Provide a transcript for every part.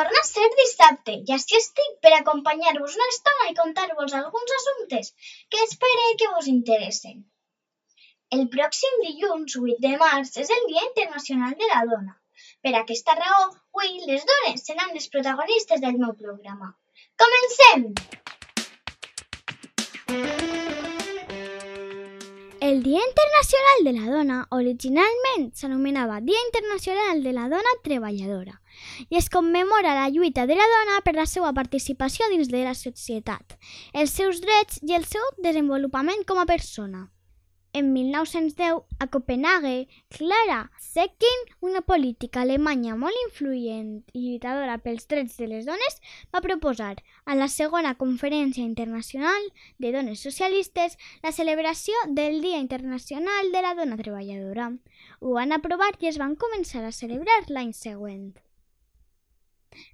Torna a ser dissabte i així estic per acompanyar-vos una estona i contar-vos alguns assumptes que espere que vos interessen. El pròxim dilluns 8 de març és el Dia Internacional de la Dona. Per aquesta raó, avui les dones seran les protagonistes del meu programa. Comencem! El Dia Internacional de la Dona originalment s'anomenava Dia Internacional de la Dona Treballadora i es commemora la lluita de la dona per la seva participació dins de la societat, els seus drets i el seu desenvolupament com a persona. En 1910, a Copenhague, Clara Zetkin, una política alemanya molt influent i lluitadora pels drets de les dones, va proposar a la segona Conferència Internacional de Dones Socialistes la celebració del Dia Internacional de la Dona Treballadora. Ho van aprovar i es van començar a celebrar l'any següent.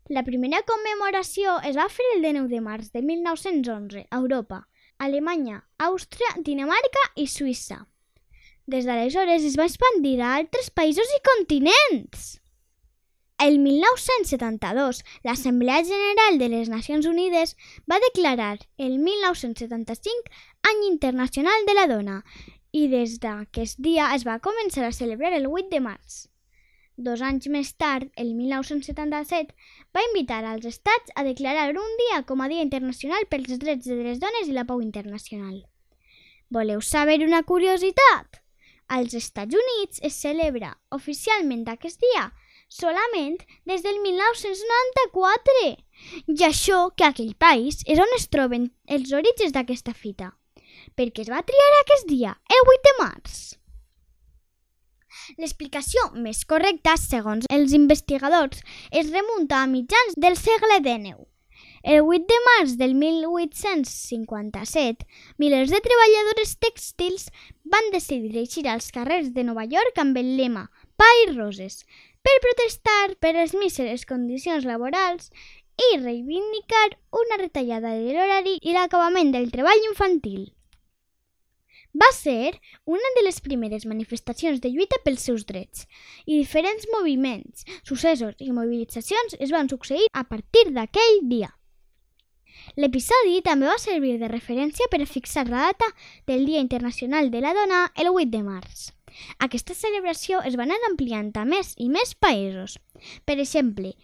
La primera commemoració es va fer el 19 de març de 1911 a Europa, Alemanya, Àustria, Dinamarca i Suïssa. Des d'aleshores es va expandir a altres països i continents. El 1972, l'Assemblea General de les Nacions Unides va declarar el 1975 Any Internacional de la Dona i des d'aquest dia es va començar a celebrar el 8 de març. Dos anys més tard, el 1977, va invitar als estats a declarar un dia com a Dia Internacional pels Drets de les Dones i la Pau Internacional. Voleu saber una curiositat? Als Estats Units es celebra oficialment aquest dia solament des del 1994. I això que aquell país és on es troben els orígens d'aquesta fita. perquè es va triar aquest dia, el 8 de març. L'explicació més correcta, segons els investigadors, es remunta a mitjans del segle XIX. El 8 de març del 1857, milers de treballadores tèxtils van decidir eixir als carrers de Nova York amb el lema Pa i roses, per protestar per les míseres condicions laborals i reivindicar una retallada de l'horari i l'acabament del treball infantil. Va ser una de les primeres manifestacions de lluita pels seus drets i diferents moviments, successos i mobilitzacions es van succeir a partir d'aquell dia. L'episodi també va servir de referència per a fixar la data del Dia Internacional de la Dona el 8 de març. Aquesta celebració es va anar ampliant a més i més països. Per exemple,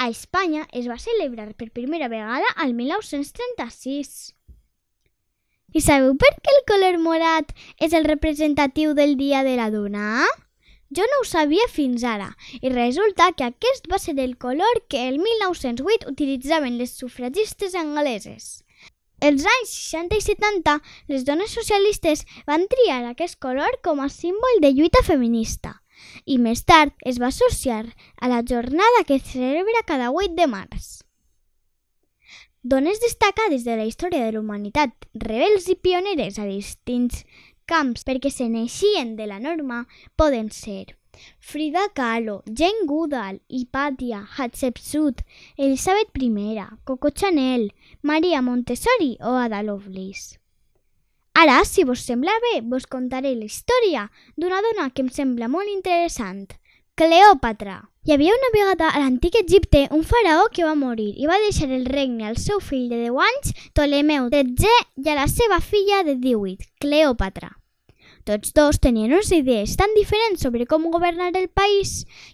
a Espanya es va celebrar per primera vegada al 1936. I sabeu per què el color morat és el representatiu del Dia de la Dona? Jo no ho sabia fins ara, i resulta que aquest va ser el color que el 1908 utilitzaven les sufragistes angleses. Els anys 60 i 70, les dones socialistes van triar aquest color com a símbol de lluita feminista i més tard es va associar a la jornada que es celebra cada 8 de març. Dones destacades de la història de la humanitat, rebels i pioneres a distints camps perquè se n'eixien de la norma, poden ser Frida Kahlo, Jane Goodall, Hipatia, Hatshepsut, Elizabeth I, Coco Chanel, Maria Montessori o Ada Lovelace. Ara, si vos sembla bé, vos contaré la història d'una dona que em sembla molt interessant, Cleòpatra. Hi havia una vegada a l'antic Egipte un faraó que va morir i va deixar el regne al seu fill de 10 anys, Ptolemeu XIII, i a la seva filla de 18, Cleòpatra. Tots dos tenien unes idees tan diferents sobre com governar el país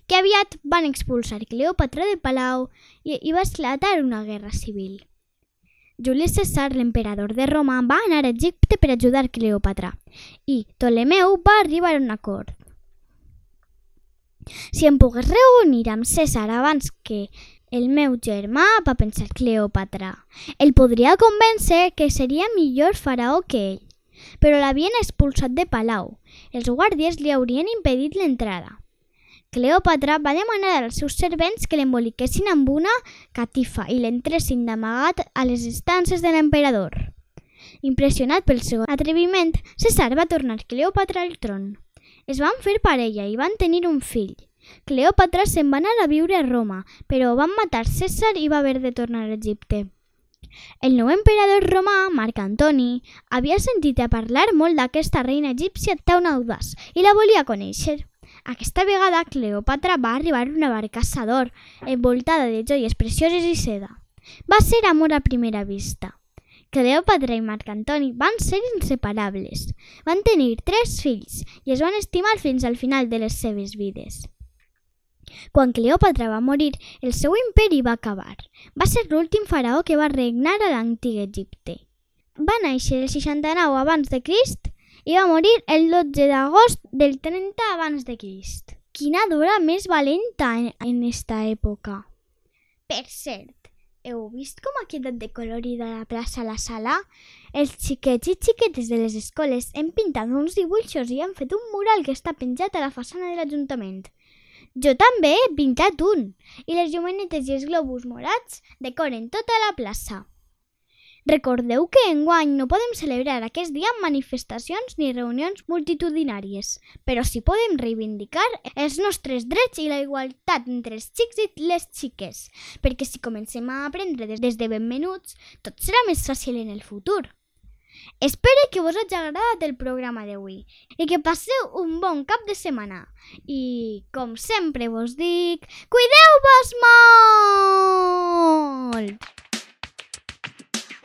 que aviat van expulsar Cleòpatra de Palau i, i va esclatar una guerra civil. Juli César, l'emperador de Roma, va anar a Egipte per ajudar Cleòpatra i Ptolemeu va arribar a un acord. Si em pogués reunir amb César abans que el meu germà, va pensar Cleòpatra, el podria convèncer que seria millor faraó que ell però l'havien expulsat de Palau. Els guàrdies li haurien impedit l'entrada. Cleòpatra va demanar als seus servents que l'emboliquessin amb una catifa i l'entressin d'amagat a les estances de l'emperador. Impressionat pel seu atreviment, César va tornar Cleòpatra al tron. Es van fer parella i van tenir un fill. Cleòpatra se'n va anar a viure a Roma, però van matar César i va haver de tornar a Egipte. El nou emperador romà, Marc Antoni, havia sentit a parlar molt d'aquesta reina egípcia tan audaç i la volia conèixer. Aquesta vegada Cleòpatra va arribar a una barcassa d'or, envoltada de joies precioses i seda. Va ser amor a primera vista. Cleòpatra i Marc Antoni van ser inseparables. Van tenir tres fills i es van estimar fins al final de les seves vides. Quan Cleòpatra va morir, el seu imperi va acabar. Va ser l'últim faraó que va regnar a l'antic Egipte. Va néixer el 69 abans de Crist i va morir el 12 d'agost del 30 abans de Crist. Quina dura més valenta en, en esta època. Per cert, heu vist com ha quedat de colorida la plaça a la sala? Els xiquets i xiquetes de les escoles hem pintat uns dibuixos i han fet un mural que està penjat a la façana de l'Ajuntament. Jo també he pintat un, i les llumenetes i els globus morats decoren tota la plaça. Recordeu que enguany no podem celebrar aquest dia amb manifestacions ni reunions multitudinàries, però sí podem reivindicar els nostres drets i la igualtat entre els xics i les xiques, perquè si comencem a aprendre des, des de ben menuts, tot serà més fàcil en el futur. Espero que vos hagi agradat el programa d'avui i que passeu un bon cap de setmana. I, com sempre vos dic, cuideu-vos molt!